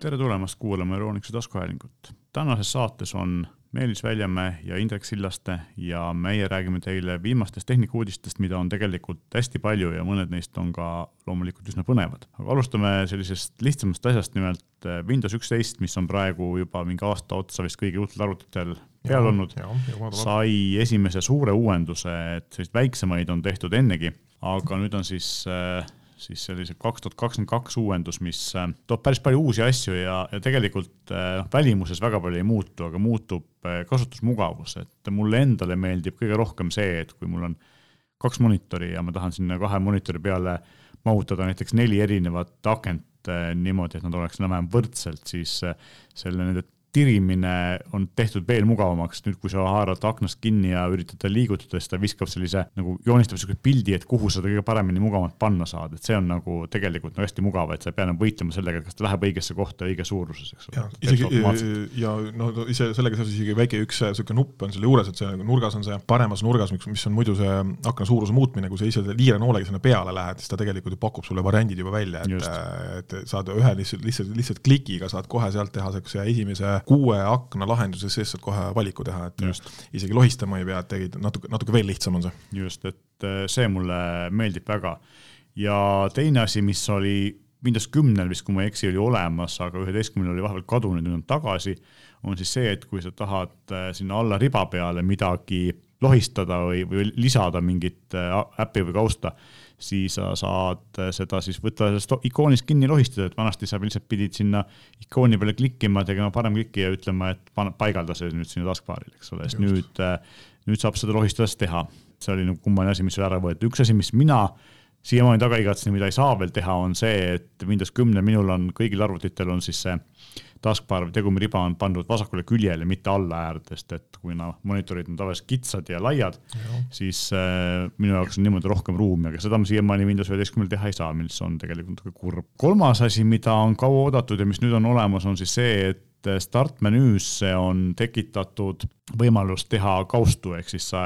tere tulemast kuulama Euroonikuse taskuhäälingut. tänases saates on Meelis Väljamäe ja Indrek Sillaste ja meie räägime teile viimastest tehnikauudistest, mida on tegelikult hästi palju ja mõned neist on ka loomulikult üsna põnevad. aga alustame sellisest lihtsamast asjast, nimelt eh, Windows üksteist, mis on praegu juba mingi aasta otsa vist kõigil uutel arvutitel peal olnud, sai esimese suure uuenduse, et selliseid väiksemaid on tehtud ennegi, aga nüüd on siis äh, siis sellise kaks tuhat kakskümmend kaks uuendus, mis äh, toob päris palju uusi asju ja, ja tegelikult noh, välimuses väga palju ei muutu, aga muutub äh, kasutusmugavus, et mulle endale meeldib kõige rohkem see, et kui mul on kaks monitori ja ma tahan sinna kahe monitori peale mahutada näiteks neli erinevat akent niimoodi, et nad oleks enam-vähem võrdselt, siis selle nende tirimine on tehtud veel mugavamaks, nüüd kui sa haarad aknast kinni ja üritad ta liigutada, siis ta viskab sellise nagu joonistab siukse pildi, et kuhu seda kõige paremini mugavamalt panna saad, et see on nagu tegelikult nagu hästi mugav, et sa ei pea enam võitlema sellega, et kas ta läheb õigesse kohta õige suuruses, eks ole. isegi ja no ise sellega seoses isegi väike üks sihuke nupp on selle juures, et see nagu nurgas on see paremas nurgas, mis on muidu see akna suuruse muutmine, kui sa ise liire noolega sinna peale lähed, siis ta tegelikult ju pakub sulle variandid juba välja, et, et saad ühe lihtsalt, lihtsalt, lihtsalt klikiga saad kohe sealt teha siukse esimese kuue akna lahenduse sees saad kohe valiku teha, et just. isegi lohistama ei pea, et tegid natuke, natuke veel lihtsam on see. just, et äh, see mulle meeldib väga. ja teine asi, mis oli Windows kümnel vist, kui ma ei eksi, oli olemas, aga üheteistkümnel oli vahepeal kadunud, nüüd on tagasi, on siis see, et kui sa tahad äh, sinna alla riba peale midagi lohistada või, või lisada mingit äh, äppi või kausta, siis sa saad seda siis võtta sellest ikoonist kinni lohistada, et vanasti sa lihtsalt pidid sinna ikooni peale klikkima, tegema parem kliki ja ütlema, et pane, paigalda see nüüd sinna taskbar'ile, eks ole, sest nüüd, nüüd saab seda lohistades teha. see oli nagu kummaline asi, mis oli ära võetud, üks asi, mis mina siiamaani taga igatsen, mida ei saa veel teha, on see, et Windows kümne minul on kõigil arvutitel on siis see taskbar või tegumiriba on pandud vasakule küljele, mitte alla äärdest, et kuna monitorid on tavaliselt kitsad ja laiad, siis äh, minu jaoks on niimoodi rohkem ruumi, aga seda ma siiamaani Windows üheteistkümnel teha ei saa, mis on tegelikult natuke kurb. kolmas asi, mida on kaua oodatud ja mis nüüd on olemas, on siis see, et et startmenüüsse on tekitatud võimalus teha kaustu, ehk siis sa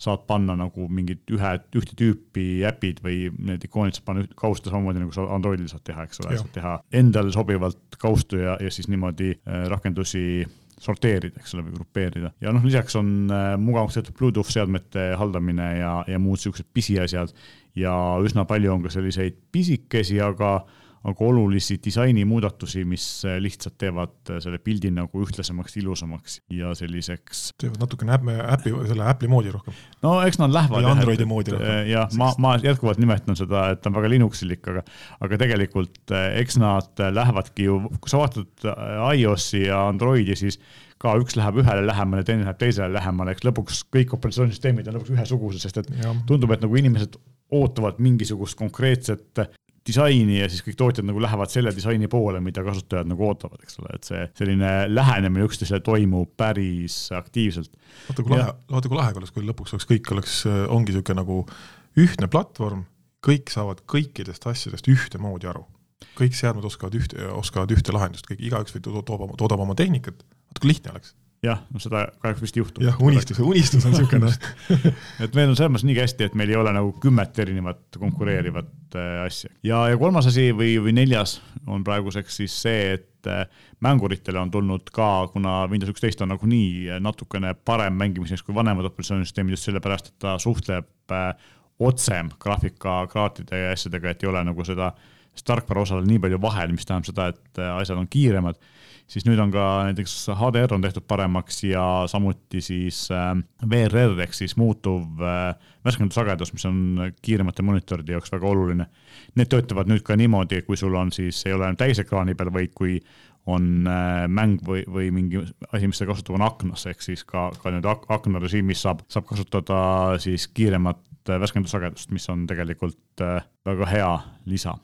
saad panna nagu mingid ühe, ühte tüüpi äpid või need ikoonid saad panna kausta samamoodi nagu sa Androidil saad teha, eks ole, saad teha endale sobivalt kaustu ja, ja siis niimoodi äh, rakendusi sorteerida, eks ole, või grupeerida. ja noh, lisaks on äh, mugavaks tehtud Bluetooth seadmete haldamine ja, ja muud siuksed pisiasjad. Ja üsna palju on ka selliseid pisikesi, aga aga olulisi disainimuudatusi, mis lihtsalt teevad selle pildi nagu ühtlasemaks, ilusamaks ja selliseks. teevad natukene äpi, äpi, selle Apple'i moodi rohkem. no eks nad lähevad. või Androidi moodi rohkem. Jah, ma, ma jätkuvalt nimetan seda, et ta on väga Linuxilik, aga, aga tegelikult eks nad lähevadki ju, kui sa vaatad iOS-i ja Androidi, siis ka üks läheb ühele lähemale, teine läheb teisele lähemale, eks lõpuks kõik operatsioonisüsteemid on lõpuks ühesugused, sest et ja. tundub, et nagu inimesed ootavad mingisugust konkreetset disaini ja siis kõik tootjad nagu lähevad selle disaini poole, mida kasutajad nagu ootavad, eks ole, et see selline lähenemine üksteisele toimub päris aktiivselt. vaata kui lahe, vaata kui lahe oleks, kui lõpuks oleks kõik oleks, ongi niisugune nagu ühtne platvorm, kõik saavad kõikidest asjadest ühtemoodi aru. kõik seadmed oskavad ühte, oskavad ühte lahendust, kõik, igaüks või toodab, toodab oma tehnikat, vaata kui lihtne oleks jah, no seda kahjuks vist ei juhtu. jah, unistus, unistus on niisugune et meil on selles mõttes nii hästi, et meil ei ole nagu kümmet erinevat konkureerivat äh, asja. ja, ja kolmas asi või, või neljas on praeguseks siis see, et äh, mänguritele on tulnud ka, kuna Windows üksteist on nagunii natukene parem mängimiseks kui vanemad operatsioonisüsteemid just sellepärast, et ta suhtleb äh, otsem graafikakaartide ja asjadega, et ei ole nagu seda tarkvara osal nii palju vahel, mis tähendab seda, et asjad on kiiremad siis nüüd on ka näiteks HDR on tehtud paremaks ja samuti siis äh, VRR ehk siis muutuv äh, värskendussagedus, mis on kiiremate monitoride jaoks väga oluline. Need töötavad nüüd ka niimoodi, kui sul on siis, ei ole ainult täisekraani peal, vaid kui on äh, mäng või, või mingi asi, mis sa kasutad, on aknas, ehk siis ka, ka nüüd ak akna režiimis saab, saab kasutada siis kiiremat värskendussagedust, mis on tegelikult väga hea lisa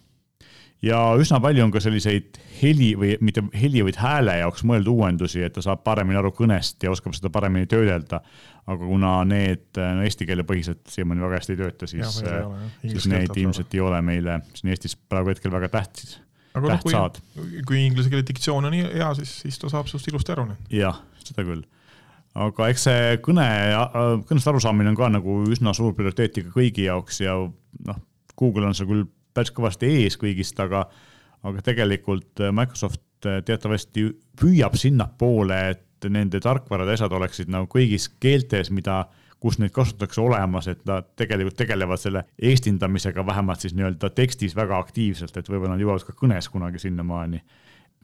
ja üsna palju on ka selliseid heli või mitte heli, vaid hääle jaoks mõeldud uuendusi, et ta saab paremini aru kõnest ja oskab seda paremini töödelda. aga kuna need no, eesti keele põhiselt siiamaani väga hästi ei tööta, siis, siis need ilmselt ei ole meile siin Eestis praegu hetkel väga tähtsad. aga noh, kui, kui inglise keele diktsioon on hea, siis, siis ta saab sinust ilusti aru. jah, seda küll aga eks see kõne, kõnest arusaamine on ka nagu üsna suur prioriteet ikka kõigi jaoks ja noh, Google on seal küll päris kõvasti ees kõigist, aga, aga tegelikult äh, Microsoft teatavasti püüab sinnapoole, et nende tarkvarad ja asjad oleksid nagu kõigis keeltes, mida kus neid kasutatakse olemas, et nad tegelikult tegelevad selle eestindamisega vähemalt siis nii-öelda tekstis väga aktiivselt, et võib-olla nad jõuavad ka kõnes kunagi sinnamaani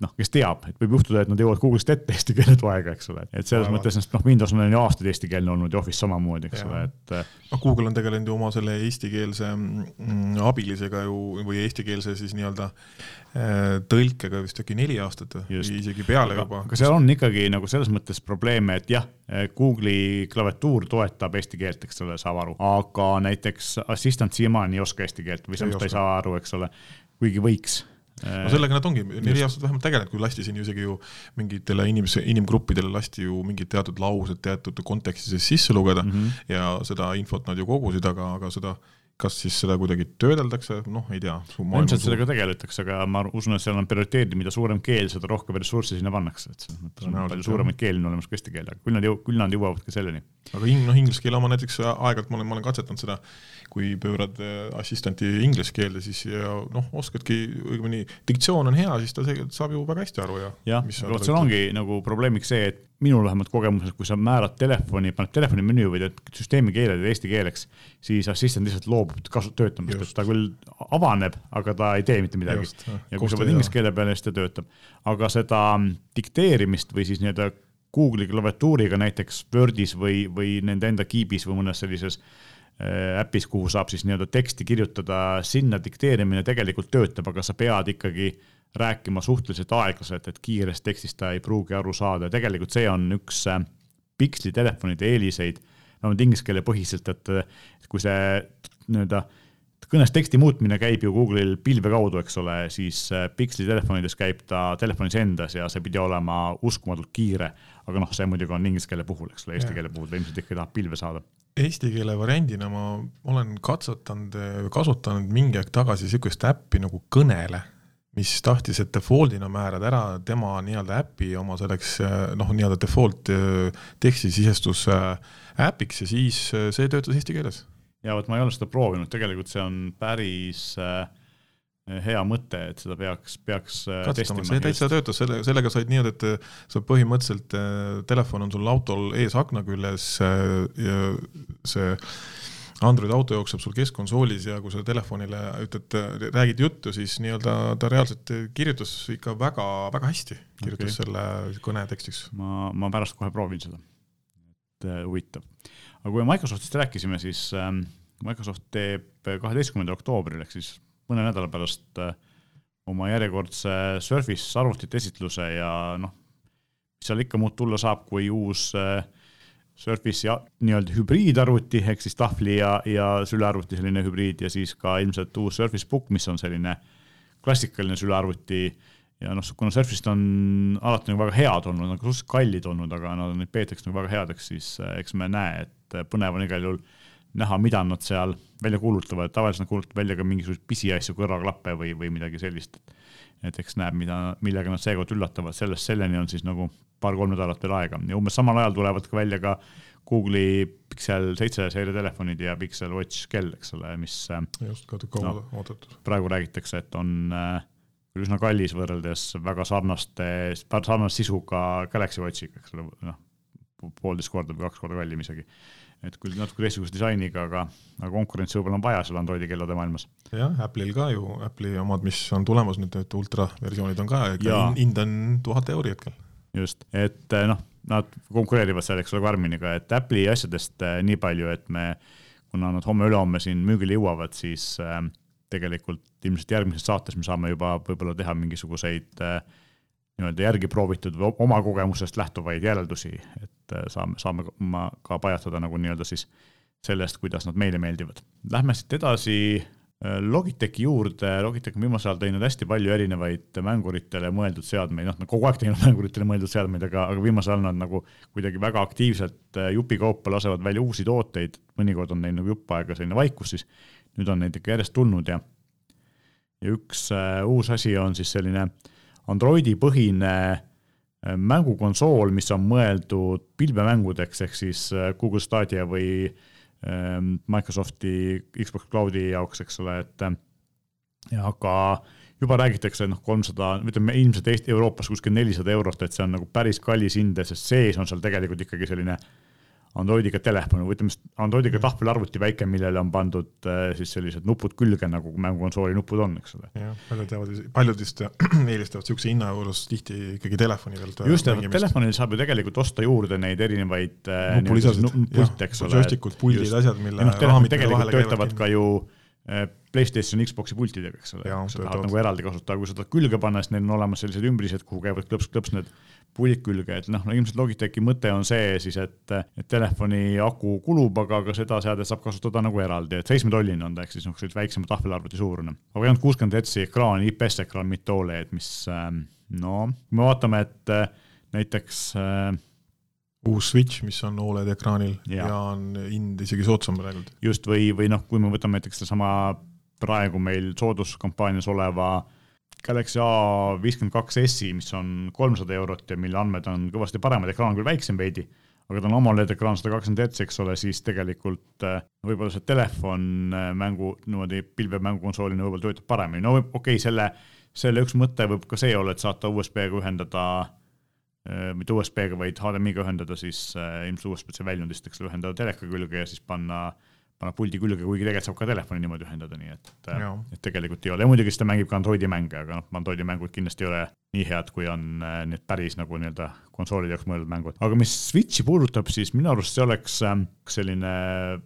noh, kes teab, et võib juhtuda, et nad jõuavad Google'ist ette eesti keele toega, eks ole, et selles Vaeva. mõttes, noh, Windows on ju aastaid eestikeelne olnud ja Office samamoodi, eks ja. ole, et. noh, Google on tegelenud ju oma selle eestikeelse mm, abilisega ju või eestikeelse siis nii-öelda äh, tõlkega vist äkki neli aastat või isegi peale aga, juba. aga seal on ikkagi nagu selles mõttes probleeme, et jah, Google'i klaviatuur toetab eesti keelt, eks ole, saab aru, aga näiteks Assistant siiamaani ei oska eesti keelt või samas ta ei saa aru, eks ole, kuigi võiks no sellega nad ongi neli aastat vähemalt tegelenud, kui lasti siin ju isegi ju mingitele inimese, inimgruppidele lasti ju mingid teatud laused teatud kontekstis sisse lugeda mm -hmm. ja seda infot nad ju kogusid, aga, aga seda kas siis seda kuidagi töödeldakse, noh, ei tea. ilmselt sellega tegeletakse, aga ma usun, et seal on prioriteedid, mida suurem keel, seda rohkem ressurssi sinna pannakse, et selles mõttes on palju suuremaid keeli on olemas kui eesti keel, aga küll nad jõu-, küll nad jõuavad ka selleni. aga ing-, noh, inglise keele oma näiteks aeg-ajalt ma olen, ma olen katsetanud seda kui pöörad äh, assistenti inglise keelde, siis ja noh, oskadki, õigemini diktsioon on hea, siis ta saab ju väga hästi aru ja. jah, vot seal ongi nagu probleemiks see, et minul vähemalt kogemuses, kui sa määrad telefoni, paned telefoni menüü või teed süsteemi keeled eesti keeleks, siis assistent lihtsalt loobub kasu-, töötamast, ta küll avaneb, aga ta ei tee mitte midagi. ja kui sa paned inglise keele peale, siis ta töötab. aga seda dikteerimist või siis nii-öelda Google'i klaviatuuriga näiteks Wordis või, või nende enda kiibis või mõnes sellises äh, Äh, äpis, kuhu saab siis nii-öelda teksti kirjutada, sinna dikteerimine tegelikult töötab, aga sa pead ikkagi rääkima suhteliselt aeglaselt, et kiirest tekstist ta ei pruugi aru saada. Ja tegelikult see on üks äh, pikslitelefonide eeliseid, vähemalt inglise keele põhiselt, et kui see nii-öelda kõnes teksti muutmine käib ju Google'il pilve kaudu, eks ole, siis äh, pikslitelefonides käib ta telefonis endas ja see pidi olema uskumatult kiire. aga noh, see muidugi on inglise keele puhul, eks ole, eesti keele puhul ta ilmselt ikka tahab pilve saada. Eesti keele variandina ma olen katsetanud, kasutanud mingi aeg tagasi niisugust äppi nagu Kõnele, mis tahtis, et default'ina määrad ära tema nii-öelda äpi oma selleks noh, nii-öelda default äh, tekstisisestus äpiks ja siis see töötas eesti keeles. ja vot ma ei ole seda proovinud, tegelikult see on päris hea mõte, et seda peaks, peaks Katsetama, testima. see täitsa töötas, selle, sellega said niimoodi, et sa põhimõtteliselt, telefon on sul autol ees akna küljes ja see Android auto jookseb sul keskkonsoolis ja kui sa telefonile ütled, räägid juttu, siis nii-öelda ta reaalselt kirjutas ikka väga-väga hästi, kirjutas okay. selle kõne tekstiks. ma, ma pärast kohe proovin seda, et huvitav. aga kui me Microsoftist rääkisime, siis ähm, Microsoft teeb kaheteistkümnendal oktoobril ehk siis mõne nädala pärast äh, oma järjekordse Surface arvutite esitluse ja noh, mis seal ikka muud tulla saab, kui uus äh, Surface'i nii-öelda hübriidarvuti ehk siis tahvli ja, ja sülearvuti selline hübriid ja siis ka ilmselt uus Surface Book, mis on selline klassikaline sülearvuti ja noh, kuna Surface'id on alati nagu väga head olnud, nagu suhteliselt kallid olnud, aga nad neid peetakse nagu väga headeks, siis äh, eks me näe, et põnev on igal juhul näha, mida nad seal välja kuulutavad, tavaliselt nad kuulutavad välja ka mingisuguseid pisiasju, kõrvaklappe või, või midagi sellist. et eks näeb, mida, millega nad seekord üllatavad, sellest selleni on siis nagu paar-kolm nädalat veel aega ja umbes samal ajal tulevad ka välja ka Google'i Pixel seitse seeria telefonid ja Pixel Watch kell, eks ole, mis. just, ka kaua no, oodatud. praegu räägitakse, et on äh, üsna kallis võrreldes väga sarnaste, sarnase sisuga Galaxy Watchiga, eks ole, noh, poolteist korda või kaks korda kallim isegi et küll natuke teistsuguse disainiga, aga, aga konkurentsi võib-olla on vaja seal Androidi kellade maailmas. jah, Apple'il ka ju, Apple'i omad, mis on tulemas nüüd, need ultraversioonid on ka, hind on tuhat euri hetkel. Just, et eh, noh, nad konkureerivad seal, eks ole, Karminiga, et Apple'i asjadest äh, nii palju, et me, kuna nad homme-ülehomme siin müügile jõuavad, siis äh, tegelikult ilmselt järgmises saates me saame juba võib-olla teha mingisuguseid äh, nii-öelda järgi proovitud või oma kogemusest lähtuvaid järeldusi, et äh, saame, saame ma ka pajatada nagu nii-öelda siis sellest, kuidas nad meile meeldivad. Lähme siit edasi Logitechi juurde, Logitech on viimasel ajal teinud hästi palju erinevaid mänguritele mõeldud seadmeid, noh, nad kogu aeg teinud mänguritele mõeldud seadmeid, aga, aga viimasel ajal nad nagu kuidagi väga aktiivselt äh, jupikaupa lasevad välja uusi tooteid, mõnikord on neil nagu jupp aega selline vaikus, siis nüüd on neid ikka järjest tulnud ja ja üks uh, uus asi on siis selline Androidi põhine äh, mängukonsool, mis on mõeldud pilvemängudeks, ehk siis äh, Google Stadia või ähm, Microsofti Xbox Cloudi jaoks, eks ole, et ja aga juba räägitakse noh, kolmsada, ütleme ilmselt Eesti, Euroopas kuskil nelisada eurot, et see on nagu päris kallis hind, sest sees on seal tegelikult ikkagi selline Androidiga telefon või ütleme, Androidiga tahvelarvuti väike, millele on pandud äh, siis sellised nupud külge, nagu mängukonsooli nupud on, eks ole. jah, paljud teavad, paljud vist eelistavad niisuguse hinna juures tihti ikkagi telefoni pealt just, telefonil saab ju tegelikult osta juurde neid erinevaid äh, nupulisasid, eks ole. joystick'ud, puldid, asjad, mille noh, telefonid tegelikult töötavad ka ju äh, PlayStation, Xbox'i pultidega, eks ole, sa tahad nagu eraldi kasutada, kui sa tahad külge panna, siis neil on olemas sellised ümbrised, kuhu käivad klõps-klõps need pullid külge, et noh no, ilmselt Logitechi mõte on see siis, et, et telefoni aku kulub, aga ka seda seadet saab kasutada nagu eraldi, et seitsmetolline on ta, ehk siis noh, sellise väiksema tahvelarvuti suurune. aga ainult kuuskümmend hertsi ekraan, IPS ekraan, mitte Oled, mis ähm, no, kui me vaatame, et äh, näiteks äh, uus Switch, mis on Oled ekraanil ja, ja on hind isegi soodsam praegu. just, või, või noh, kui me võtame näiteks sedasama praegu meil sooduskampaanias oleva Galaxy A viiskümmend kaks S-i, mis on kolmsada eurot ja mille andmed on kõvasti paremad, ekraan küll väiksem veidi, aga ta on AMOLED ekraan sada kakskümmend hertsi, eks ole, siis tegelikult äh, võib-olla see telefon äh, mängu niimoodi pilvemängukonsoolina võib-olla töötab paremini, no okei okay,, selle, selle üks mõte võib ka see olla, et saata USB-ga ühendada äh, mitte USB-ga, vaid HDMI-ga ühendada siis ilmselt USB-C väljundist, eks ole, ühendada teleka külge ja siis panna äh, paneb puldi külge, kuigi tegelikult saab ka telefoni niimoodi ühendada, nii et, et tegelikult ei ole ja muidugi siis ta mängib ka Androidi mänge, aga noh, Androidi mängud kindlasti ei ole nii head, kui on äh, need päris nagu nii-öelda konsoolide jaoks mõeldud mängud. aga mis Switchi puudutab, siis minu arust see oleks ähm, selline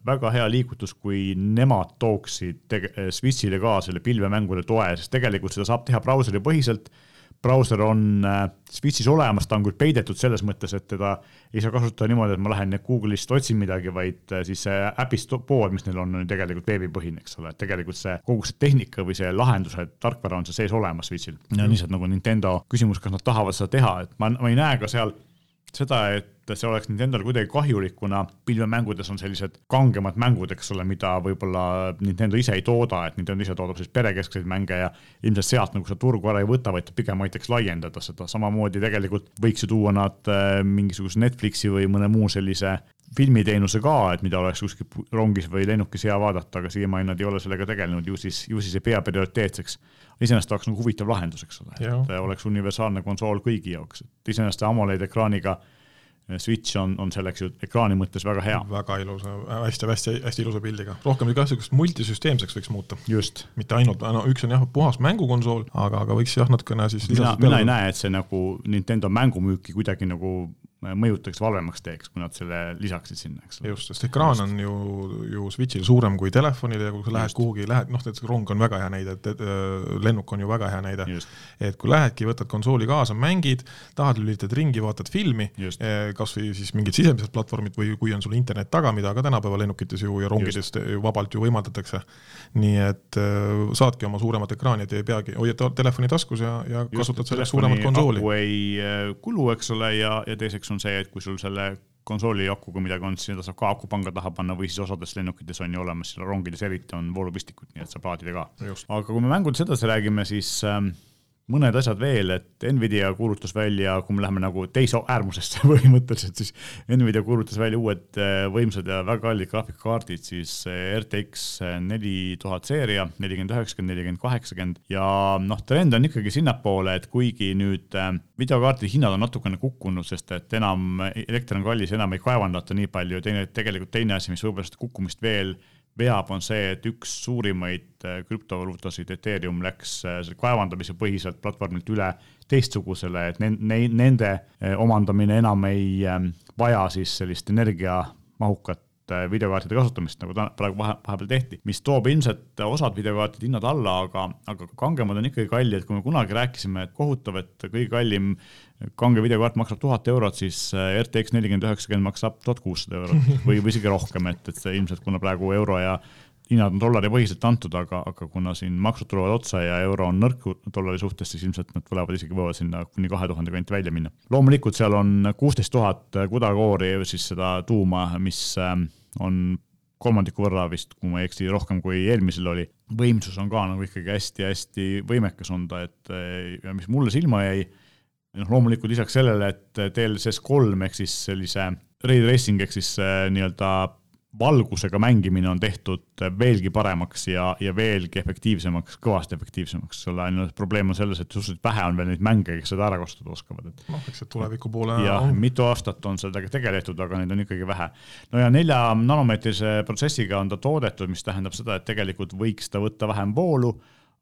väga hea liigutus, kui nemad tooksid Switchile ka selle pilvemängude toe, sest tegelikult seda saab teha brauseri põhiselt brauser on äh, Switch'is olemas, ta on küll peidetud selles mõttes, et teda ei saa kasutada niimoodi, et ma lähen Google'ist otsin midagi, vaid äh, siis see äpist pool, mis neil on, on tegelikult veebipõhine, eks ole, et tegelikult see kogu see tehnika või see lahenduse tarkvara on seal sees olemas Switch'il. ja lihtsalt nagu Nintendo küsimus, kas nad tahavad seda teha, et ma, ma ei näe ka seal seda, et see oleks Nintendo'le kuidagi kahjulik, kuna pilvemängudes on sellised kangemad mängud, eks ole, mida võib-olla Nintendo ise ei tooda, et Nintendo ise toodab siis perekeskseid mänge ja ilmselt sealt nagu seda turgu ära ei võta, vaid pigem aitaks laiendada seda, samamoodi tegelikult võiks ju tuua nad äh, mingisuguse Netflixi või mõne muu sellise filmiteenuse ka, et mida oleks kuskil rongis või lennukis hea vaadata, aga siiamaani nad ei ole sellega tegelenud, ju siis, ju siis ei pea prioriteetseks. iseenesest oleks nagu huvitav lahendus, eks ole, et oleks universaalne konsool kõigi jaoks, et iseenesest AMOLED ekraaniga Switch on, on selleks ju ekraani mõttes väga hea. väga ilusa hästi,, hästi-hästi, hästi ilusa pildiga, rohkem ka niisugust multisüsteemseks võiks muuta. just. mitte ainult, no üks on jah, puhas mängukonsool, aga, aga võiks jah, natukene siis mina, mina ei näe, et see nagu Nintendo mängumüüki kuidagi nagu mõjutaks, valvemaks teeks, kui nad selle lisaksid sinna, eks ole. just, sest ekraan just. on ju, ju Switchil suurem kui telefonil ja kui sa lähed just. kuhugi, lähed, noh, näiteks rong on väga hea näide, et, et lennuk on ju väga hea näide. et kui lähedki, võtad konsooli kaasa, mängid, tahad, lülitad ringi, vaatad filmi, eh, kas või siis mingid sisemised platvormid või kui on sul internet taga, mida ka tänapäeval lennukites ju ja rongides ju vabalt ju võimaldatakse. nii et äh, saadki oma suuremat ekraani, et ei peagi, hoiad telefoni taskus ja, ja just, kasutad selleks suuremat konsooli. ei äh, kulu, eks ole, ja, ja teiseks üks on see, et kui sul selle konsooli akuga midagi on, siis seda saab ka akupanga taha panna või siis osades lennukites on ju olemas, rongides eriti on voolupistikud, nii et saab laadida ka. aga kui me mängudest edasi räägime, siis ähm, mõned asjad veel, et Nvidia kuulutas välja, kui me läheme nagu teise äärmusesse põhimõtteliselt, siis Nvidia kuulutas välja uued äh, võimsad ja väga kallid graafikakaardid, siis äh, RTX neli tuhat seeria, nelikümmend üheksakümmend, nelikümmend kaheksakümmend. Ja noh, trend on ikkagi sinnapoole, et kuigi nüüd äh, videokaartide hinnad on natukene kukkunud, sest et enam elekter on kallis, enam ei kaevandata nii palju, teine, tegelikult teine asi, mis võib-olla seda kukkumist veel veab, on see, et üks suurimaid äh, krüptovaluutasid, Ethereum, läks äh, kaevandamise põhiselt platvormilt üle teistsugusele, et nende äh, omandamine enam ei ähm, vaja siis sellist energiamahukat videokaartide kasutamist, nagu ta praegu vahe, vahepeal tehti, mis toob ilmselt osad videokaartide hinnad alla, aga, aga kangemad on ikkagi kallid, kui me kunagi rääkisime, et kohutav, et kõige kallim kange videokaart maksab tuhat eurot, siis äh, RTX nelikümmend üheksakümmend maksab tuhat kuussada eurot või, või isegi rohkem, et, et see ilmselt, kuna praegu euro ja hinnad on dollaripõhiselt antud, aga, aga kuna siin maksud tulevad otsa ja euro on nõrk dollari suhtes, siis ilmselt nad tulevad isegi, võivad sinna kuni kahe tuhande kanti välja minna. loomulikult seal on kuusteist tuhat kudakoori, siis seda tuuma, mis ähm, on kolmandiku võrra vist, kui ma ei eksi, rohkem kui eelmisel oli. võimsus on ka nagu ikkagi hästi-hästi võimekas on ta, et ja mis mulle silma jäi noh, loomulikult lisaks sellele, et DLSS kolm ehk siis sellise ray tracing ehk siis äh, nii-öelda valgusega mängimine on tehtud veelgi paremaks ja, ja veelgi efektiivsemaks, kõvasti efektiivsemaks, ole, ainult probleem on selles, et suhteliselt vähe on veel neid mänge, kes seda ära kasutada oskavad, et. noh, eks see tuleviku poole. jah, mitu aastat on sellega tegeletud, aga neid on ikkagi vähe. no ja nelja nanomeetrise protsessiga on ta toodetud, mis tähendab seda, et tegelikult võiks ta võtta vähem voolu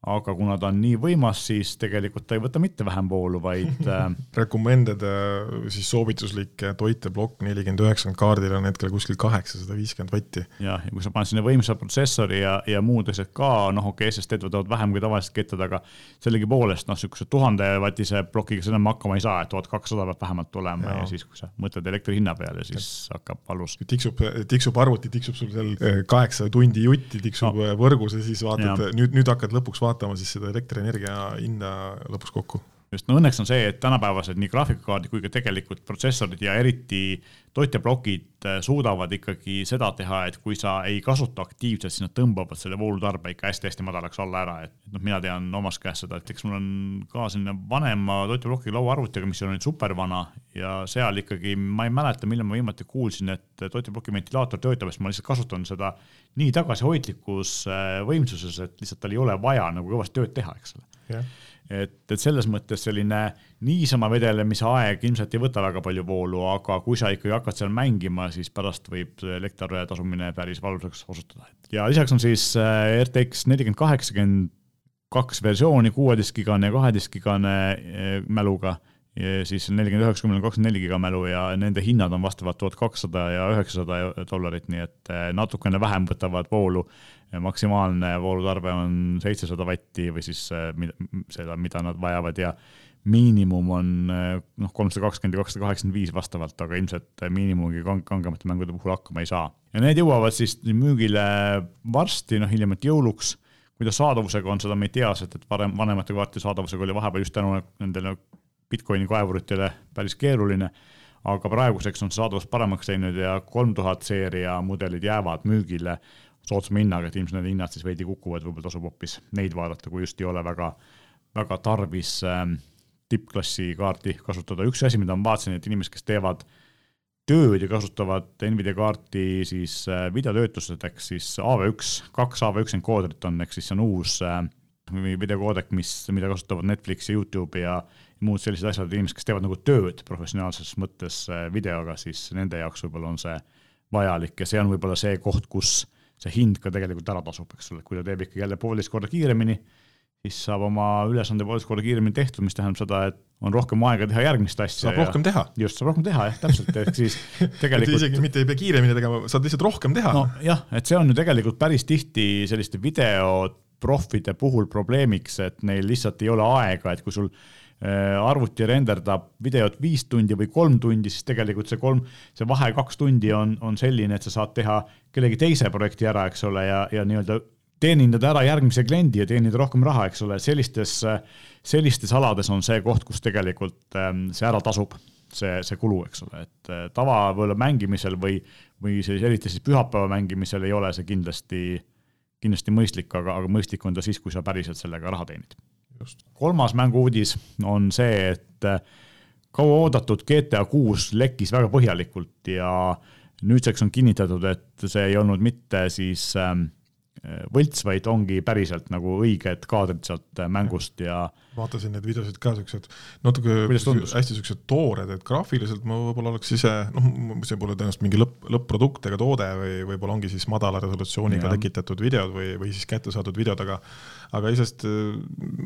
aga kuna ta on nii võimas, siis tegelikult ta ei võta mitte vähem voolu, vaid äh, Recommended äh, siis soovituslik toiteplokk nelikümmend üheksakümmend kaardil on hetkel kuskil kaheksasada viiskümmend vatti. jah, ja kui sa paned sinna võimsa protsessori ja, ja muud asjad ka, noh, okei okay,, SSD-d võtavad vähem kui tavalised kettad, aga sellegipoolest noh, niisuguse tuhandevatise plokiga sa enam hakkama ei saa, et tuhat kakssada peab vähemalt olema ja. ja siis, kui sa mõtled elektri hinna peale, siis ja. hakkab valus. tiksub, tiksub arvuti, tiksub sul seal äh, kaheksa tundi jutti, tiksub no. võrgus ja siis vaatad, nüüd, nüüd hakkad lõpuks vaatama, vaatama siis seda elektrienergia hinda lõpuks kokku just, no õnneks on see, et tänapäevased nii graafikakaardid kui ka tegelikult protsessorid ja eriti toiteplokid äh, suudavad ikkagi seda teha, et kui sa ei kasuta aktiivselt, siis nad tõmbavad selle voolutarbe ikka hästi-hästi madalaks alla ära, et noh, mina tean omast käest seda, et eks mul on ka selline vanema toiteploki lauaarvutiga, mis on nüüd supervana ja seal ikkagi ma ei mäleta, millal ma viimati kuulsin, et toiteploki ventilaator töötab, sest ma lihtsalt kasutan seda nii tagasihoidlikus äh, võimsuses, et lihtsalt tal ei ole vaja nagu kõvasti tööd teha, eks ole. Yeah et, et selles mõttes selline niisama vedelemise aeg ilmselt ei võta väga palju voolu, aga kui sa ikkagi hakkad seal mängima, siis pärast võib elektriarve tasumine päris valusaks osutuda. ja lisaks on siis äh, RTX nelikümmend kaheksakümmend kaks versiooni, kuueteistkgigane ja kaheteistkgigane äh, mäluga siis nelikümmend üheksa, kümmend kakskümmend neli giga mälu ja nende hinnad on vastavalt tuhat kakssada ja üheksasada dollarit, nii et eh, natukene vähem võtavad voolu. maksimaalne voolutarve on seitsesada vatti või siis eh, seda, mida nad vajavad ja miinimum on eh, noh, kolmsada kakskümmend ja kakssada kaheksakümmend viis vastavalt, aga ilmselt miinimumiga kang-, kangemate mängude puhul hakkama ei saa. ja need jõuavad siis müügile varsti, noh hiljemalt jõuluks kuidas saadavusega on, seda me ei tea, sest et varem, vanemate kaartide saadavusega oli vahepeal just tänu nendele Bitcoini kaevuritele päris keeruline, aga praeguseks on saadavus paremaks läinud ja kolm tuhat seeria mudelid jäävad müügile soodsama hinnaga, et ilmselt need hinnad siis veidi kukuvad, võib-olla tasub hoopis neid vaadata, kui just ei ole väga, väga tarvis ähm, tippklassi kaarti kasutada. üks asi, mida ma vaatasin, et inimesed, kes teevad tööd ja kasutavad Nvidia kaarti siis äh, videotöötluseks, siis AV1, kaks AV1 enkooderit on, ehk siis see on uus äh, videokoodek, mis, mida kasutavad Netflix ja Youtube ja muud sellised asjad, inimesed, kes teevad nagu tööd professionaalses mõttes äh, videoga, siis nende jaoks võib-olla on see vajalik ja see on võib-olla see koht, kus see hind ka tegelikult ära tasub, eks ole, kui ta teeb ikkagi jälle poolteist korda kiiremini, siis saab oma ülesande poolteist korda kiiremini tehtud, mis tähendab seda, et on rohkem aega teha järgmist asja. saab rohkem teha. just, saab rohkem teha jah, täpselt, ehk siis tegelikult isegi mitte ei pea kiiremini tegema, saad lihtsalt rohkem teha. nojah, et see on ju tegelikult päris tihti selliste videoproffide puhul probleemiks, et neil lihtsalt ei ole aega, et kui sul arvuti renderdab videot viis tundi või kolm tundi, siis tegelikult see kolm, see vahe kaks tundi on, on selline, et sa saad teha kellegi teise projekti ära, eks ole, ja, ja nii-öelda teenindada ära järgmise kliendi ja teenida rohkem raha, eks ole, sellistes, sellistes alades on see koht, kus tegelikult ähm, see ära tasub, see, see kulu, eks ole, et äh, tava võib-olla mängimisel või, või siis eriti siis pühapäeva mängimisel ei ole see kindlasti, kindlasti mõistlik, aga, aga mõistlik on ta siis, kui sa päriselt sellega raha teenid kolmas mängu-uudis on see, et äh, kauaoodatud GTA kuus lekkis väga põhjalikult ja nüüdseks on kinnitatud, et see ei olnud mitte siis ähm, võlts, vaid ongi päriselt nagu õiged kaadrid sealt äh, mängust ja. vaatasin neid videosid ka siuksed natuke hästi siuksed toored, et graafiliselt ma võib-olla oleks ise, noh, see pole tõenäoliselt mingi lõpp, lõpp-produkt ega toode või võib-olla ongi siis madala resolutsiooniga ja. tekitatud videod või, või siis kätte saadud videod, aga aga isest äh,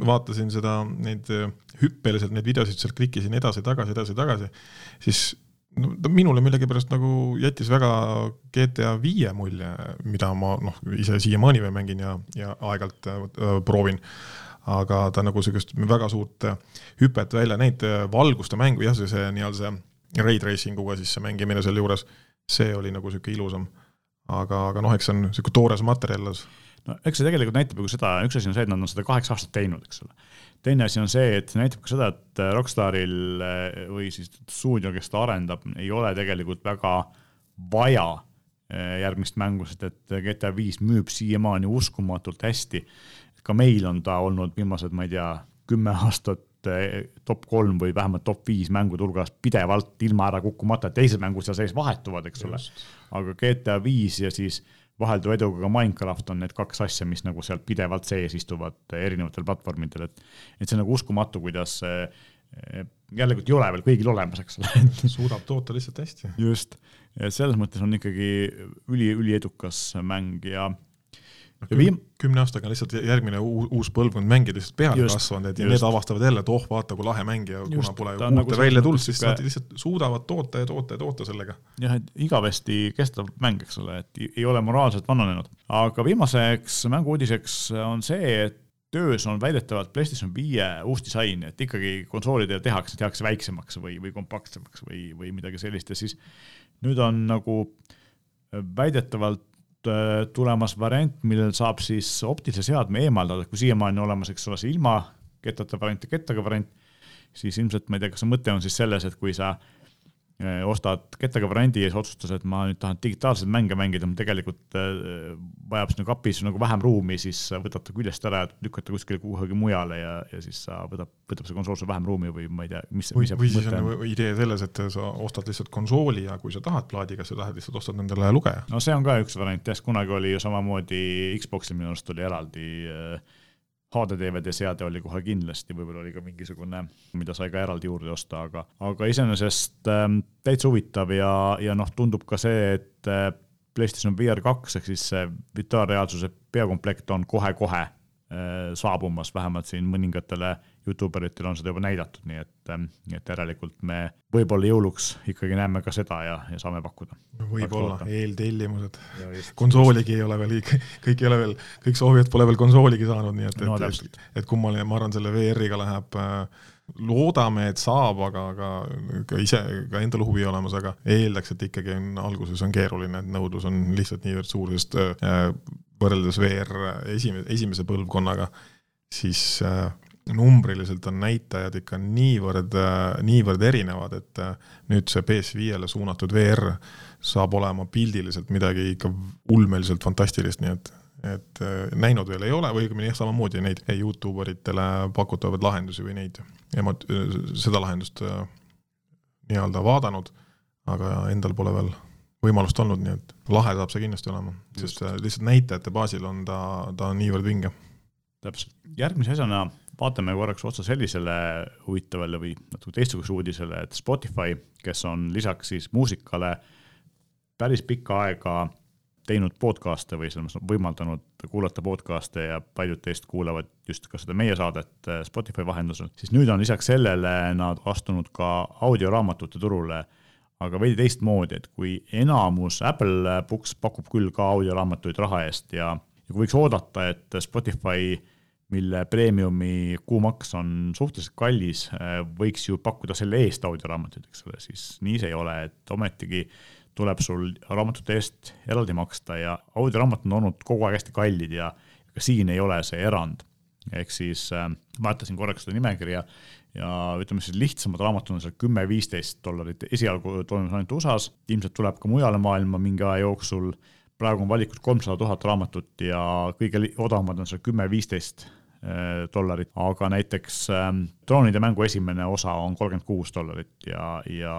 vaatasin seda, neid äh, hüppeliselt neid videosid sealt klikkisin edasi-tagasi, edasi-tagasi, siis no ta minule millegipärast nagu jättis väga GTA viie mulje, mida ma noh, ise siiamaani veel mängin ja, ja aeg-ajalt äh, proovin. aga ta nagu sihukest väga suurt äh, hüpet välja näinud, äh, valguste mängu, jah, see, see nii-öelda see raid racing uga siis see mängimine sealjuures, see oli nagu sihuke ilusam. aga, aga noh, eks see on sihuke toores materjal alles no eks see tegelikult näitab ju seda, üks asi on see, et nad on seda kaheksa aastat teinud, eks ole. teine asi on see, et see näitab ka seda, et Rockstaril eh, või siis stuudio, kes ta arendab, ei ole tegelikult väga vaja eh, järgmist mängu, sest et GTA viis müüb siiamaani uskumatult hästi. ka meil on ta olnud viimased, ma ei tea, kümme aastat top kolm või vähemalt top viis mängude hulgas pidevalt ilma ära kukkumata, teised mängud seal sees vahetuvad, eks ole. aga GTA viis ja siis vahelduva eduga ka Minecraft on need kaks asja, mis nagu seal pidevalt sees istuvad erinevatel platvormidel, et et see on nagu uskumatu, kuidas jällegi ei ole veel kõigil olemas, eks ole suudab toota lihtsalt hästi. just, et selles mõttes on ikkagi üli, üliedukas mäng ja ja viim-. kümne aastaga on lihtsalt järgmine uus, põlvkond mängijad lihtsalt peale just, kasvanud, et ja need avastavad jälle, et oh, vaata kui lahe mängija, kuna pole uute nagu välja tulnud, siis nad lihtsalt suudavad toota ja toota ja toota sellega. jah, et igavesti kestav mäng, eks ole, et ei ole moraalselt vananenud. aga viimaseks mängu-uudiseks on see, et töös on väidetavalt PlayStation viie uus disain, et ikkagi konsoolidel tehakse, tehakse väiksemaks või, või kompaktsemaks või, või midagi sellist ja siis nüüd on nagu väidetavalt tulemas variant, millel saab siis optilise seadme eemaldada, kui siiamaani on olemas, eks ole, see ilma kettata variant ja kettaga variant, siis ilmselt ma ei tea, kas see mõte on siis selles, et kui sa äh, Äh, ostad kettaga variandi ja siis otsustad, et ma nüüd tahan digitaalseid mänge mängida, tegelikult äh, vajab sinu kapis nagu vähem ruumi, siis võtad ta küljest ära ja lükkad ta kuskile kuhugi mujale ja, ja siis sa võtab, võtab see konsool sul vähem ruumi või ma ei tea, mis või, või siis on ju idee selles, et sa ostad lihtsalt konsooli ja kui sa tahad plaadiga, sa tahad lihtsalt ostad endale lugeja. no see on ka üks variant jah, kunagi oli ju samamoodi Xboxil minu arust oli eraldi äh, HD DVD seade oli kohe kindlasti, võib-olla oli ka mingisugune, mida sai ka eraldi juurde osta, aga, aga iseenesest ähm, täitsa huvitav ja, ja noh, tundub ka see, et äh, PlayStation VR kaks ehk siis see virtuaalreaalsuse peakomplekt on kohe-kohe Äh, saabumas, vähemalt siin mõningatele Youtube eritele on seda juba näidatud, nii et, ähm, et järelikult me võib-olla jõuluks ikkagi näeme ka seda ja, ja saame pakkuda. võib-olla, eeltellimused. konsooligi ei ole veel, kõik ei ole veel, kõik soovijad pole veel konsooligi saanud, nii et no,, et, et, et kummaline, ma arvan, selle VR-iga läheb äh, loodame, et saab, aga, aga ka ise, ka endal huvi olemas, aga eeldaks, et ikkagi on alguses on keeruline, et nõudlus on lihtsalt niivõrd suur, sest äh, võrreldes VR esimese, esimese põlvkonnaga, siis äh, numbriliselt on näitajad ikka niivõrd, äh, niivõrd erinevad, et äh, nüüd see PS5-le suunatud VR saab olema pildiliselt midagi ikka ulmeliselt fantastilist, nii et et näinud veel ei ole või õigemini jah, samamoodi neid Youtube eritele pakutavaid lahendusi või neid, seda lahendust nii-öelda vaadanud, aga endal pole veel võimalust olnud, nii et lahe saab see kindlasti olema, sest lihtsalt näitajate baasil on ta, ta niivõrd vinge. täpselt, järgmise asjana vaatame korraks otsa sellisele huvitavale või natuke teistsuguse uudisele, et Spotify, kes on lisaks siis muusikale päris pikka aega teinud podcast'e või selles mõttes võimaldanud kuulata podcast'e ja paljud teist kuulavad just ka seda meie saadet Spotify vahendusel, siis nüüd on lisaks sellele nad astunud ka audioraamatute turule aga veidi teistmoodi, et kui enamus Apple Books pakub küll ka audioraamatuid raha eest ja, ja kui võiks oodata, et Spotify, mille premiumi kuumaks on suhteliselt kallis, võiks ju pakkuda selle eest audioraamatuid, eks ole, siis nii see ei ole, et ometigi tuleb sul raamatute eest eraldi maksta ja audioraamatud on olnud kogu aeg hästi kallid ja ka siin ei ole see erand. ehk siis äh, vaatasin korraks seda nimekirja ja ütleme siis lihtsamad raamatud on seal kümme-viisteist dollarit, esialgu toimus ainult USA-s, ilmselt tuleb ka mujale maailma mingi aja jooksul. praegu on valikus kolmsada tuhat raamatut ja kõige odavamad on seal kümme-viisteist eh, dollarit, aga näiteks ähm, Troonide mängu esimene osa on kolmkümmend kuus dollarit ja, ja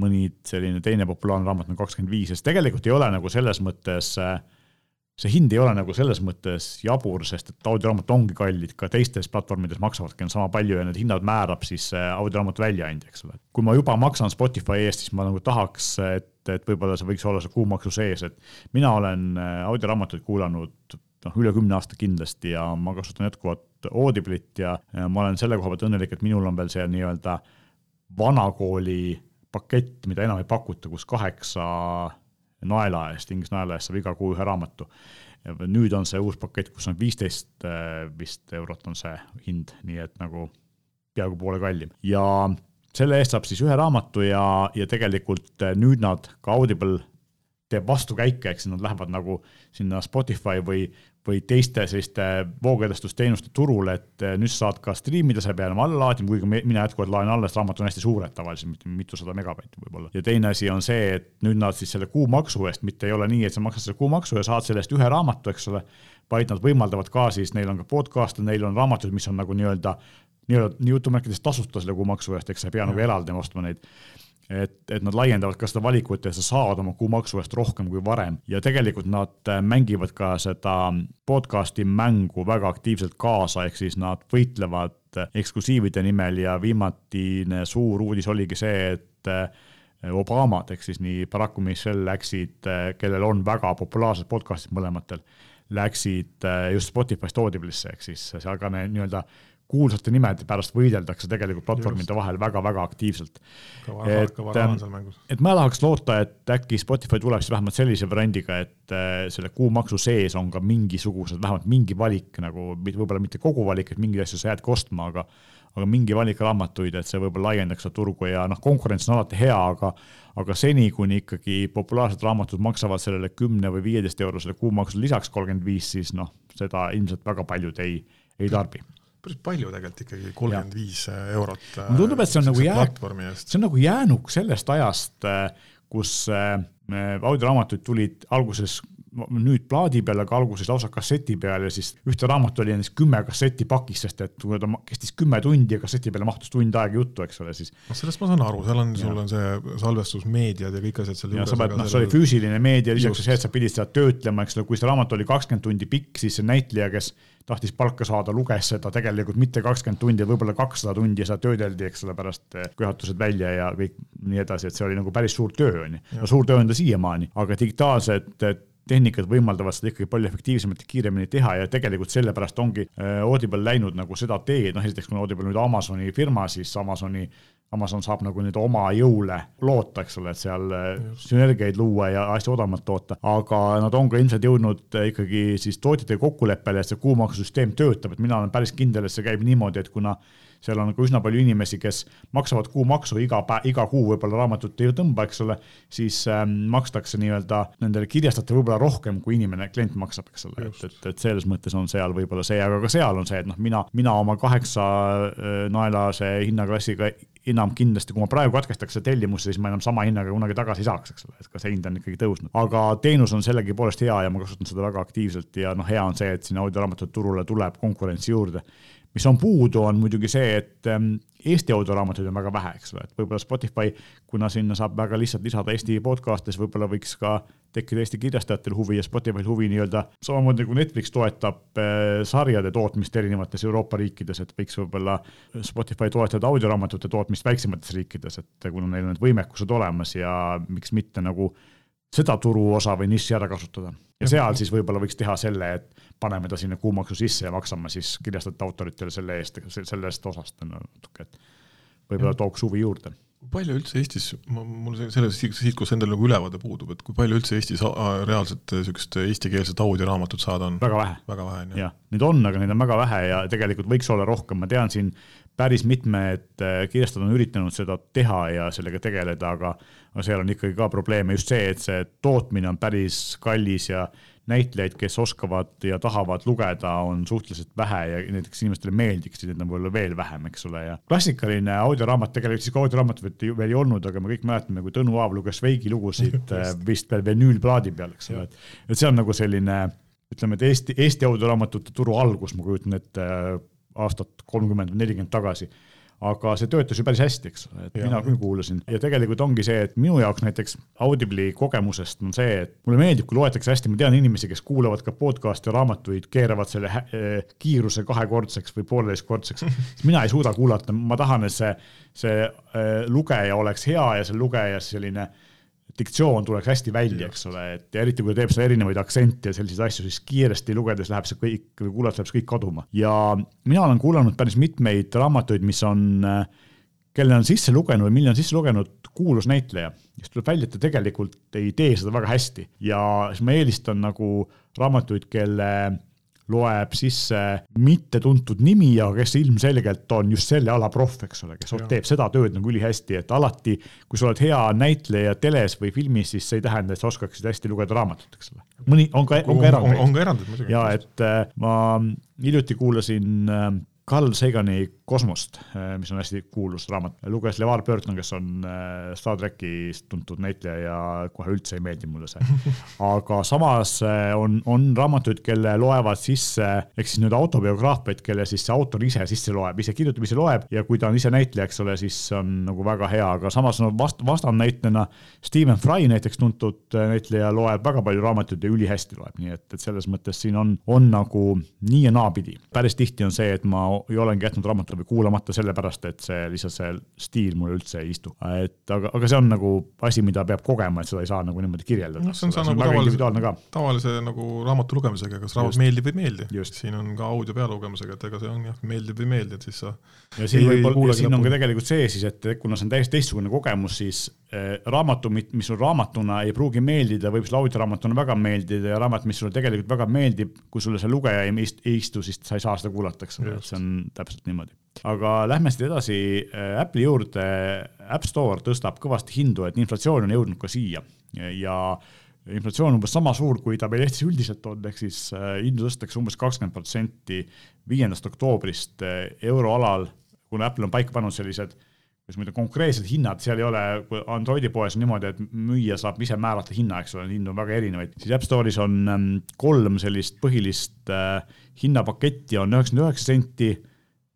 mõni selline teine populaarne raamat on kakskümmend viis, sest tegelikult ei ole nagu selles mõttes äh, see hind ei ole nagu selles mõttes jabur, sest et audioraamat ongi kallid, ka teistes platvormides maksavadki sama palju ja need hinnad määrab siis audioraamatu väljaandja, eks ole. kui ma juba maksan Spotify eest, siis ma nagu tahaks, et, et võib-olla see võiks olla see kuumaksu sees, et mina olen äh, audioraamatuid kuulanud noh, üle kümne aasta kindlasti ja ma kasutan jätkuvalt Audible'it ja, ma olen selle koha pealt õnnelik, et minul on veel see nii-öelda vanakooli pakett, mida enam ei pakuta, kus kaheksa naela eest, Inglise naela eest saab iga kuu ühe raamatu. nüüd on see uus pakett, kus on viisteist äh, vist eurot on see hind, nii et nagu peaaegu poole kallim ja selle eest saab siis ühe raamatu ja, ja tegelikult äh, nüüd nad ka Audible teeb vastukäike, eks nad lähevad nagu sinna Spotify või, või teiste selliste voogedastusteenuste turule, et eh, nüüd sa saad ka striimida, sa ei pea enam alla laadima, kuigi mina jätkuvalt laen alla, sest raamatud on hästi suured tavaliselt, mitusada megabaiti võib-olla. ja teine asi on see, et nüüd nad siis selle kuumaksu eest, mitte ei ole nii, et sa maksad selle kuumaksu ja saad selle eest ühe raamatu, eks ole, vaid nad võimaldavad ka siis, neil on ka podcast'e, neil on raamatud, mis on nagu nii-öelda nii-öelda jutumärkides tasuta selle kuumaksu eest, eks sa ei pea nagu eraldi ostma neid et, et nad laiendavad ka seda valikut ja sa saad oma kuumaksu eest rohkem kui varem. Ja tegelikult nad äh, mängivad ka seda podcast'i mängu väga aktiivselt kaasa, ehk siis nad võitlevad äh, eksklusiivide nimel ja viimatine suur uudis oligi see, et äh, Obamad ehk siis nii Barack kui Michelle läksid, kellel on väga populaarsed podcast'id mõlematel, läksid just Spotify'st Audible'isse ehk siis seal ka nii-öelda kuulsate nimede pärast võideldakse tegelikult platvormide vahel väga-väga aktiivselt. et, ähm, et ma tahaks loota, et äkki Spotify tuleb siis vähemalt sellise variandiga, et äh, selle kuumaksu sees on ka mingisugused, vähemalt mingi valik nagu, võib-olla mitte kogu valik, et mingeid asju sa jäädki ostma, aga aga mingi valik raamatuid, et see võib-olla laiendaks seda turgu ja noh, konkurents on alati hea, aga aga seni, kuni ikkagi populaarsed raamatud maksavad sellele kümne või viieteist eurosele kuumaksule lisaks kolmkümmend viis, siis noh, seda ilmselt väga paljud ei, ei tarbi päris palju tegelikult ikkagi, kolmkümmend viis eurot. mulle tundub, et see on nagu jääk, see on nagu jäänuk sellest ajast, kus äh, audioraamatuid tulid alguses nüüd plaadi peal, aga alguses lausa kasseti peal ja siis ühte raamatut oli näiteks kümme kasseti pakis, sest et ta kestis kümme tundi ja kasseti peale mahtus tund aega juttu, eks ole, siis. noh, sellest ma saan aru, seal on, sul on see salvestusmeediad ja kõik asjad seal juures. noh, see oli füüsiline meedia, lisaks see, et sa pidid seda töötlema, eks ole, kui see raamat oli kakskümmend tundi pikk, siis see näitleja, kes tahtis palka saada, luges seda tegelikult mitte kakskümmend tundi, võib-olla kakssada tundi seda töödeldi, eks ole, pärast köhatused välja ja kõik nii edasi, et see oli nagu päris suur töö, on ju. no suur töö on ta siiamaani, aga digitaalsed tehnikad võimaldavad seda ikkagi palju efektiivsemalt ja kiiremini teha ja tegelikult sellepärast ongi äh, Audible läinud nagu seda teed, noh esiteks kuna Audible nüüd Amazoni firma, siis Amazoni Amazon saab nagu nüüd oma jõule loota, eks ole, et seal äh, Just. sünergiaid luua ja asju odavamalt toota, aga nad on ka ilmselt jõudnud äh, ikkagi siis tootjatega kokkuleppele, et see kuumaksusüsteem töötab, et mina olen päris kindel, et see käib niimoodi, et kuna seal on ka üsna palju inimesi, kes maksavad kuumaksu iga päev, iga kuu võib-olla raamatut ei tõmba, eks ole, siis ähm, makstakse nii-öelda nendele kirjastajatele võib-olla rohkem, kui inimene, klient maksab, eks ole, et, et, et selles mõttes on seal võib-olla see, aga ka seal on see, et noh, mina, mina oma kaheksa äh, naelase hinnaklassiga enam kindlasti, kui ma praegu katkestaks selle tellimuse, siis ma enam sama hinnaga kunagi tagasi ei saaks, eks ole, et ka see hind on ikkagi tõusnud. aga teenus on sellegipoolest hea ja ma kasutan seda väga aktiivselt ja noh, hea on see, et siin audioraamatute turule tuleb konkurentsi juurde mis on puudu, on muidugi see, et ähm, Eesti audioraamatuid on väga vähe, eks ole, et võib-olla Spotify, kuna sinna saab väga lihtsalt lisada Eesti podcast'e, siis võib-olla võiks ka tekkida Eesti kirjastajatel huvi ja Spotify'l huvi nii-öelda samamoodi nagu Netflix toetab äh, sarjade tootmist erinevates Euroopa riikides, et võiks võib-olla Spotify toetada audioraamatute tootmist väiksemates riikides, et kuna neil on need võimekused olemas ja miks mitte nagu seda turuosa või nišši ära kasutada. ja seal siis võib-olla võiks teha selle, et paneme ta sinna kuumaksu sisse ja maksame siis kirjastajate autoritele selle eest, sellest osast natuke, et võib-olla tooks huvi juurde palju üldse Eestis, mul selles siit, kus endal nagu ülevaade puudub, et kui palju üldse Eestis reaalselt niisugust eestikeelset audioraamatut saada on? väga vähe. väga vähe, on ju. jah, neid on, aga neid on väga vähe ja tegelikult võiks olla rohkem, ma tean siin päris mitmed äh, kirjastajad on üritanud seda teha ja sellega tegeleda, aga aga seal on ikkagi ka probleeme just see, et see tootmine on päris kallis ja näitlejaid, kes oskavad ja tahavad lugeda, on suhteliselt vähe ja näiteks inimestele meeldiks, siis neid on võib-olla veel vähem, eks ole, ja klassikaline audioraamat, tegelikult siis ka audioraamatut veel ei olnud, aga me kõik mäletame, kui Tõnu Aav luges Veigi lugusid äh, vist veel vinüülplaadi peal, eks ole, et et see on nagu selline ütleme, et Eesti, Eesti audioraamatute turu algus, ma kujutan ette aastat kolmkümmend või nelikümmend tagasi. Aga see töötas ju päris hästi, eks ole, et ja. mina küll kuulasin. Ja tegelikult ongi see, et minu jaoks näiteks Audible'i kogemusest on see, et mulle meeldib, kui loetakse hästi, ma tean inimesi, kes kuulavad ka podcast'e ja raamatuid, keeravad selle äh, kiiruse kahekordseks või pooleteistkordseks. Siis mina ei suuda kuulata, ma tahan, et see, see äh, lugeja oleks hea ja see lugeja selline diktsioon tuleks hästi välja, eks ole, et eriti kui ta teeb seal erinevaid aktsente ja selliseid asju, siis kiiresti lugedes läheb see kõik, või kuulates läheb see kõik kaduma. ja mina olen kuulanud päris mitmeid raamatuid, mis on, kelle on sisse lugenud või mille on sisse lugenud kuulus näitleja, siis tuleb välja, et ta tegelikult ei tee seda väga hästi. Ja siis ma eelistan nagu raamatuid, kelle loeb sisse mittetuntud nimi, aga kes ilmselgelt on just selle ala proff, eks ole, kes ja. teeb seda tööd nagu ülihästi, et alati, kui sa oled hea näitleja teles või filmis, siis see ei tähenda, et sa oskaksid hästi lugeda raamatut, eks ole. mõni, on ka, on ka erandeid. on ka erandeid muidugi. ja et äh, ma hiljuti kuulasin äh, Carl Sagani Kosmost, äh, mis on hästi kuulus raamat, luges LeVar Burton, kes on äh, Star trackis tuntud näitleja ja kohe üldse ei meeldi mulle see. aga samas äh, on, on raamatuid, kelle loevad sisse, ehk siis nii-öelda autobiograafiaid, kelle siis see autor ise sisse loeb, ise kirjutab, ise loeb ja kui ta on ise näitleja, eks ole, siis on nagu väga hea, aga samas no vast-, vastandnäitena Stephen Fry näiteks tuntud näitleja loeb väga palju raamatuid ja ülihästi loeb, nii et, et selles mõttes siin on, on nagu nii ja naapidi. päris tihti on see, et ma ja olengi jätnud raamatu või kuulamata sellepärast, et see lihtsalt see stiil mulle üldse ei istu. et aga, aga see on nagu asi, mida peab kogema, et seda ei saa nagu niimoodi kirjeldada. noh, see on, see on nagu tavalise, tavalise nagu raamatu lugemisega, kas raamat meeldib või ei meeldi. siin on ka audio pealugemisega, et ega see on jah, meeldib või ei meeldi, et siis sa ja siin võib-olla, siin on ka tegelikult see siis, et kuna see on täiesti teistsugune kogemus, siis raamatu, mis sul raamatuna ei pruugi meeldida, võib sulle audioraamatuna väga meeldida ja raamat, mis sulle tegelikult väga meeldib, kui sulle see lugeja ei istu, siis sa ei saa seda kuulata, eks ole, et see on täpselt niimoodi. aga lähme siit edasi äh, Apple'i juurde. App Store tõstab kõvasti hindu, et inflatsioon on jõudnud ka siia ja inflatsioon on umbes sama suur, kui ta meil Eestis üldiselt on, ehk siis äh, hindu tõstetakse umbes kakskümmend protsenti viiendast oktoobrist euroalal, kuna Apple on paika pannud sellised kuidas ma ütlen, konkreetsed hinnad, seal ei ole, kui Androidi poes on niimoodi, et müüja saab ise määrata hinna, eks ole, hindu on väga erinevaid, siis App Store'is on ähm, kolm sellist põhilist hinnapaketti, on üheksakümmend üheksa senti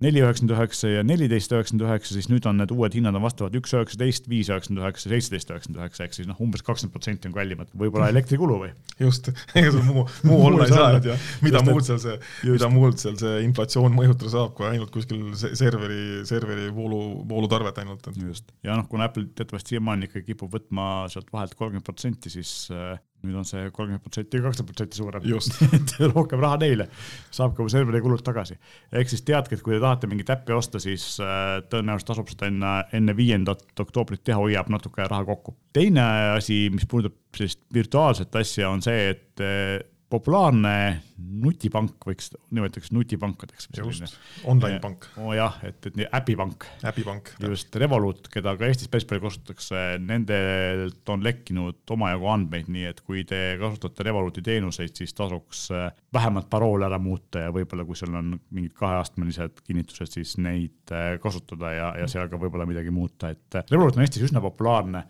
neli üheksakümmend üheksa ja neliteist üheksakümmend üheksa, siis nüüd on need uued hinnad on vastavalt üks üheksateist, viis üheksakümmend üheksa, seitseteist üheksakümmend üheksa, ehk siis noh, umbes kakskümmend protsenti on kallimad, võib-olla elektrikulu või? just, ega sul muu, muu olla ei saa, et jah, mida muud seal see, mida muud seal see inflatsioon mõjutada saab, kui ainult kuskil serveri, serveri voolu, voolutarvet ainult. just, ja noh, kuna Apple teatavasti siiamaani ikkagi kipub võtma sealt vahelt kolmkümmend protsenti, siis äh, nüüd on see kolmkümmend protsenti, kakskümmend protsenti suurem. et rohkem raha neile, saab ka serveri kulud tagasi. ehk siis teadke, et kui te tahate mingit äppi osta, siis äh, tõenäoliselt tasub seda enne, enne viiendat oktoobrit teha, hoiab natuke raha kokku. teine asi, mis puudutab sellist virtuaalset asja, on see, et äh, populaarne nutipank võiks, nimetaks nutipankadeks. just, online pank. oo oh jah, et, et äpipank. äpipank. just, Revolut, keda ka Eestis päris palju kasutatakse, nendelt on lekkinud omajagu andmeid, nii et kui te kasutate Revoluti teenuseid, siis tasuks äh, vähemalt parool ära muuta ja võib-olla, kui seal on mingid kaheastmelised kinnitused, siis neid äh, kasutada ja, ja seal ka võib-olla midagi muuta, et äh, Revolut on Eestis üsna populaarne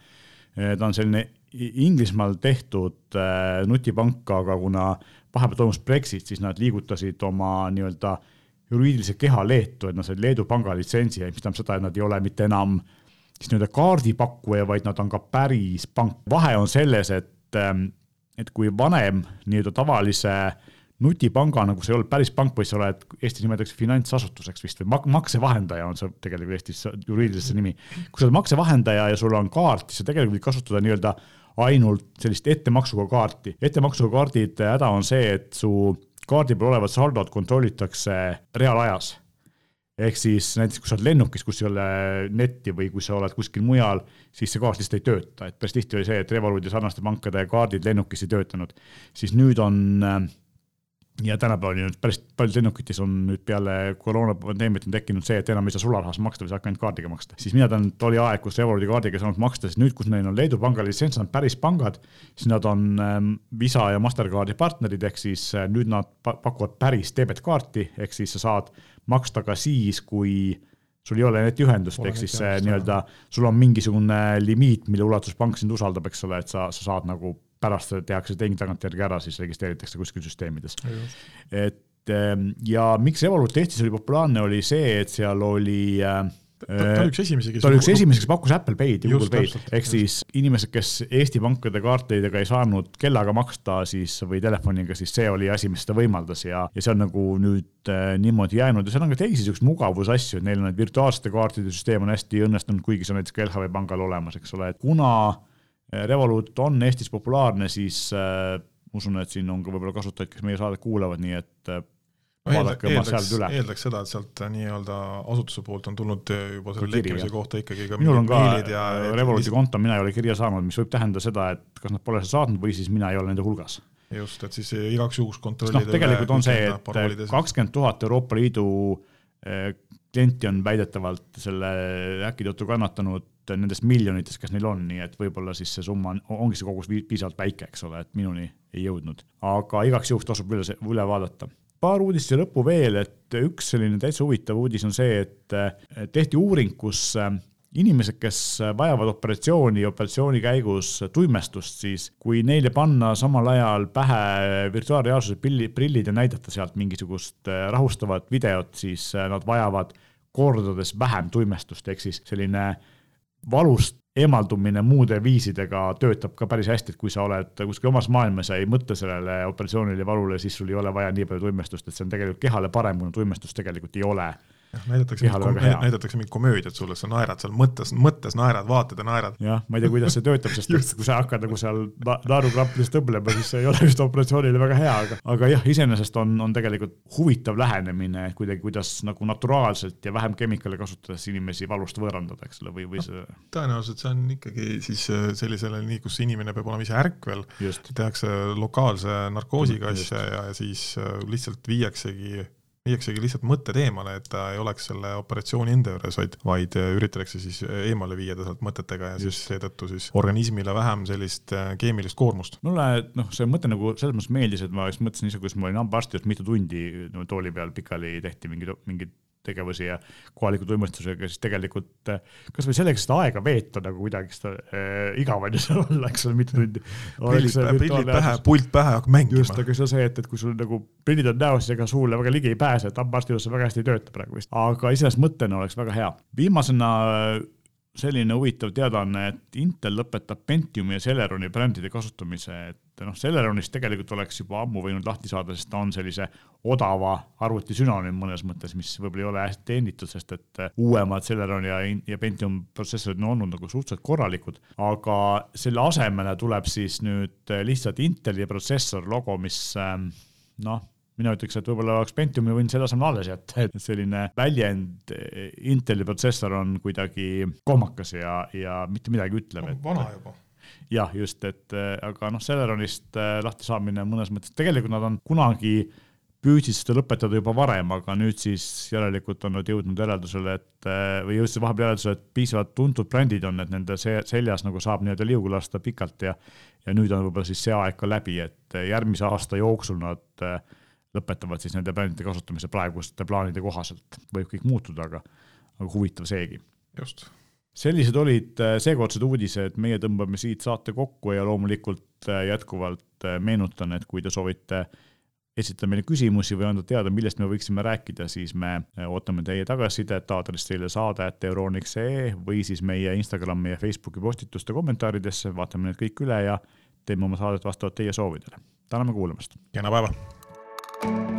ta on selline Inglismaal tehtud äh, nutipank, aga kuna vahepeal toimus Brexit, siis nad liigutasid oma nii-öelda juriidilise keha Leetu, et nad said Leedu pangalitsentsi, mis tähendab seda, et nad ei ole mitte enam siis nii-öelda kaardipakkuja, vaid nad on ka päris pank. vahe on selles, et, ähm, et kui vanem nii-öelda tavalise nutipanga nagu sa ei olnud päris pank, vaid sa oled, Eestis nimetatakse finantsasutuseks vist või mak maksevahendaja on see tegelikult Eestis juriidiliselt see nimi. kui sa oled maksevahendaja ja sul on kaart, siis sa tegelikult võid kasutada nii-öelda ainult sellist ettemaksuga kaarti. ettemaksuga kaardid häda on see, et su kaardi peal olevat saldot kontrollitakse reaalajas. ehk siis näiteks, kui sa oled lennukis, kus ei ole netti või kui sa oled kuskil mujal, siis see kaart lihtsalt ei tööta, et päris tihti oli see, et Revolut ja sarnaste pankade kaardid lennukis ei töötanud. siis nüüd on äh, ja tänapäeval nüüd päris paljudes lennukites on nüüd peale koroonapandeemiat on tekkinud see, et enam ei saa sularahas maksta või saab ainult kaardiga maksta. siis mina tean, et oli aeg, kus Revoluti kaardiga ei saanud maksta, siis nüüd, kus neil on Leedu panga litsents, nad päris pangad, siis nad on ähm, Visa ja Mastercardi partnerid, ehk siis äh, nüüd nad pakuvad päris debetkaarti, ehk siis sa saad maksta ka siis, kui sul ei ole netiühendust, ehk siis nii-öelda sul on mingisugune limiit, mille ulatuses pank sind usaldab, eks ole, et sa, sa saad nagu pärast tehakse tehing tagantjärgi ära, siis registreeritakse kuskil süsteemides. et ehm, ja miks Revolut Eestis oli populaarne, oli see, et seal oli äh, ta, oli üks esimesi, kes ta oli üks esimesi, kes pakkus Apple Pay'd ja Google Pay'd, ehk siis inimesed, kes Eesti pankade kaartidega ei saanud kellaga maksta siis või telefoniga, siis see oli asi, mis seda võimaldas ja, ja see on nagu nüüd äh, niimoodi jäänud. Ja seal on ka teisi siukseid mugavusasju, et neil on need virtuaalsete kaartide süsteem on hästi õnnestunud, kuigi see on näiteks ka LHV pangal olemas, eks ole, et kuna Revolut on Eestis populaarne, siis äh, usun, et siin on ka võib-olla kasutajaid, kes meie saadet kuulavad, nii et äh, no, vaadake oma sealt üle. eeldaks seda, et sealt nii-öelda asutuse poolt on tulnud juba selle lekkimise kohta ikkagi ka minul on ka ja, Revoluti konto, mina ei ole kirja saanud, mis võib tähendada seda, et kas nad pole seda saatnud või siis mina ei ole nende hulgas. just, et siis igaks juhuks kontrollida no, tegelikult on see, et kakskümmend tuhat Euroopa Liidu klienti on väidetavalt selle äki tõttu kannatanud nendest miljonitest, kes neil on, nii et võib-olla siis see summa on, ongi see kogus piisavalt väike, eks ole, et minuni ei jõudnud. aga igaks juhuks tasub üle, üle vaadata. paar uudist siia lõppu veel, et üks selline täitsa huvitav uudis on see, et tehti uuring, kus inimesed, kes vajavad operatsiooni, operatsiooni käigus tuimestust, siis kui neile panna samal ajal pähe virtuaalreaalsuse prillid ja näidata sealt mingisugust rahustavat videot, siis nad vajavad kordades vähem tuimestust, ehk siis selline valust eemaldumine muude viisidega töötab ka päris hästi, et kui sa oled kuskil omas maailmas ja ei mõtle sellele operatsioonile valule, siis sul ei ole vaja nii palju tuimestust, et see on tegelikult kehale parem, kuna tuimestust tegelikult ei ole jah, näidatakse, näidatakse mingit komöödiat sulle, sa naerad seal mõttes, mõttes naerad, vaatad ja naerad. jah, ma ei tea, kuidas see töötab, sest kui sa hakkad nagu seal naerukrappidest tõmblema, siis see ei ole just operatsioonile väga hea, aga, aga jah, iseenesest on, on tegelikult huvitav lähenemine kuidagi, kuidas nagu naturaalselt ja vähem kemikaale kasutades inimesi valust võõrandada, eks ole, või, või see. tõenäoliselt see on ikkagi siis äh, sellisele nii, kus inimene peab olema ise ärkvel, tehakse lokaalse narkoosiga asja ja siis äh, lihtsalt viiaksegi viiaksegi lihtsalt mõtted eemale, et ta ei oleks selle operatsiooni enda juures, vaid, vaid äh, üritatakse siis äh, eemale viia ta sealt mõtetega ja siis seetõttu siis organismile vähem sellist äh, keemilist koormust. mulle noh, see mõte nagu selles mõttes meeldis, et ma just mõtlesin ise, kus ma olin hambaarsti juures mitu tundi no, tooli peal pikali tehti mingid, mingid tegevusi ja kohaliku tuimestusega, siis tegelikult eh, kasvõi selleks seda aega veeta nagu kuidagi seda äh, igav on ju seal olla, eks ole, mitu tundi. prillid, pähe, pult pähe, hakkab mängima. just, aga see on see, et, et kui sul nagu prillid on näos, ega suule väga ligi ei pääse, et hambaarsti juures see väga hästi ei tööta praegu vist, aga iseenesest mõttena oleks väga hea. viimasena selline huvitav teadaanne, et Intel lõpetab Pentiumi ja Celeroni brändide kasutamise, et noh, Celeronist tegelikult oleks juba ammu võinud lahti saada, sest ta on sellise odava arvuti sünonüüm mõnes mõttes, mis võib-olla ei ole hästi teenitud, sest et uuemad Celeron ja, ja Pentium protsessorid on olnud nagu suhteliselt korralikud, aga selle asemele tuleb siis nüüd lihtsalt Inteli protsessor logo, mis noh mina ütleks, et võib-olla oleks Pentiumi võinud selle asemel alles jätta, et selline väljend Inteli protsessor on kuidagi kohmakas ja, ja mitte midagi ütlev et.... vana juba. jah, just, et aga noh, Celeronist äh, lahti saamine mõnes mõttes, tegelikult nad on kunagi püüdsid seda lõpetada juba varem, aga nüüd siis järelikult on nad jõudnud järeldusele, et või jõudsid vahepeal järeldusele, et piisavalt tuntud brändid on, et nende seljas nagu saab nii-öelda liugu lasta pikalt ja ja nüüd on võib-olla siis see aeg ka läbi, et järgmise aasta jooksul nad äh, lõpetavad siis nende brändide kasutamise praeguste plaanide kohaselt. võib kõik muutuda, aga, aga huvitav seegi. just. sellised olid äh, seekordsed uudised, meie tõmbame siit saate kokku ja loomulikult äh, jätkuvalt äh, meenutan, et kui te soovite esitada meile küsimusi või anda teada, millest me võiksime rääkida, siis me ootame teie tagasisidet aadressile saade.euroniks.ee või siis meie Instagrami ja Facebooki postituste kommentaaridesse, vaatame need kõik üle ja teeme oma saadet vastavalt teie soovidele. täname kuulamast. kena päeva Thank you.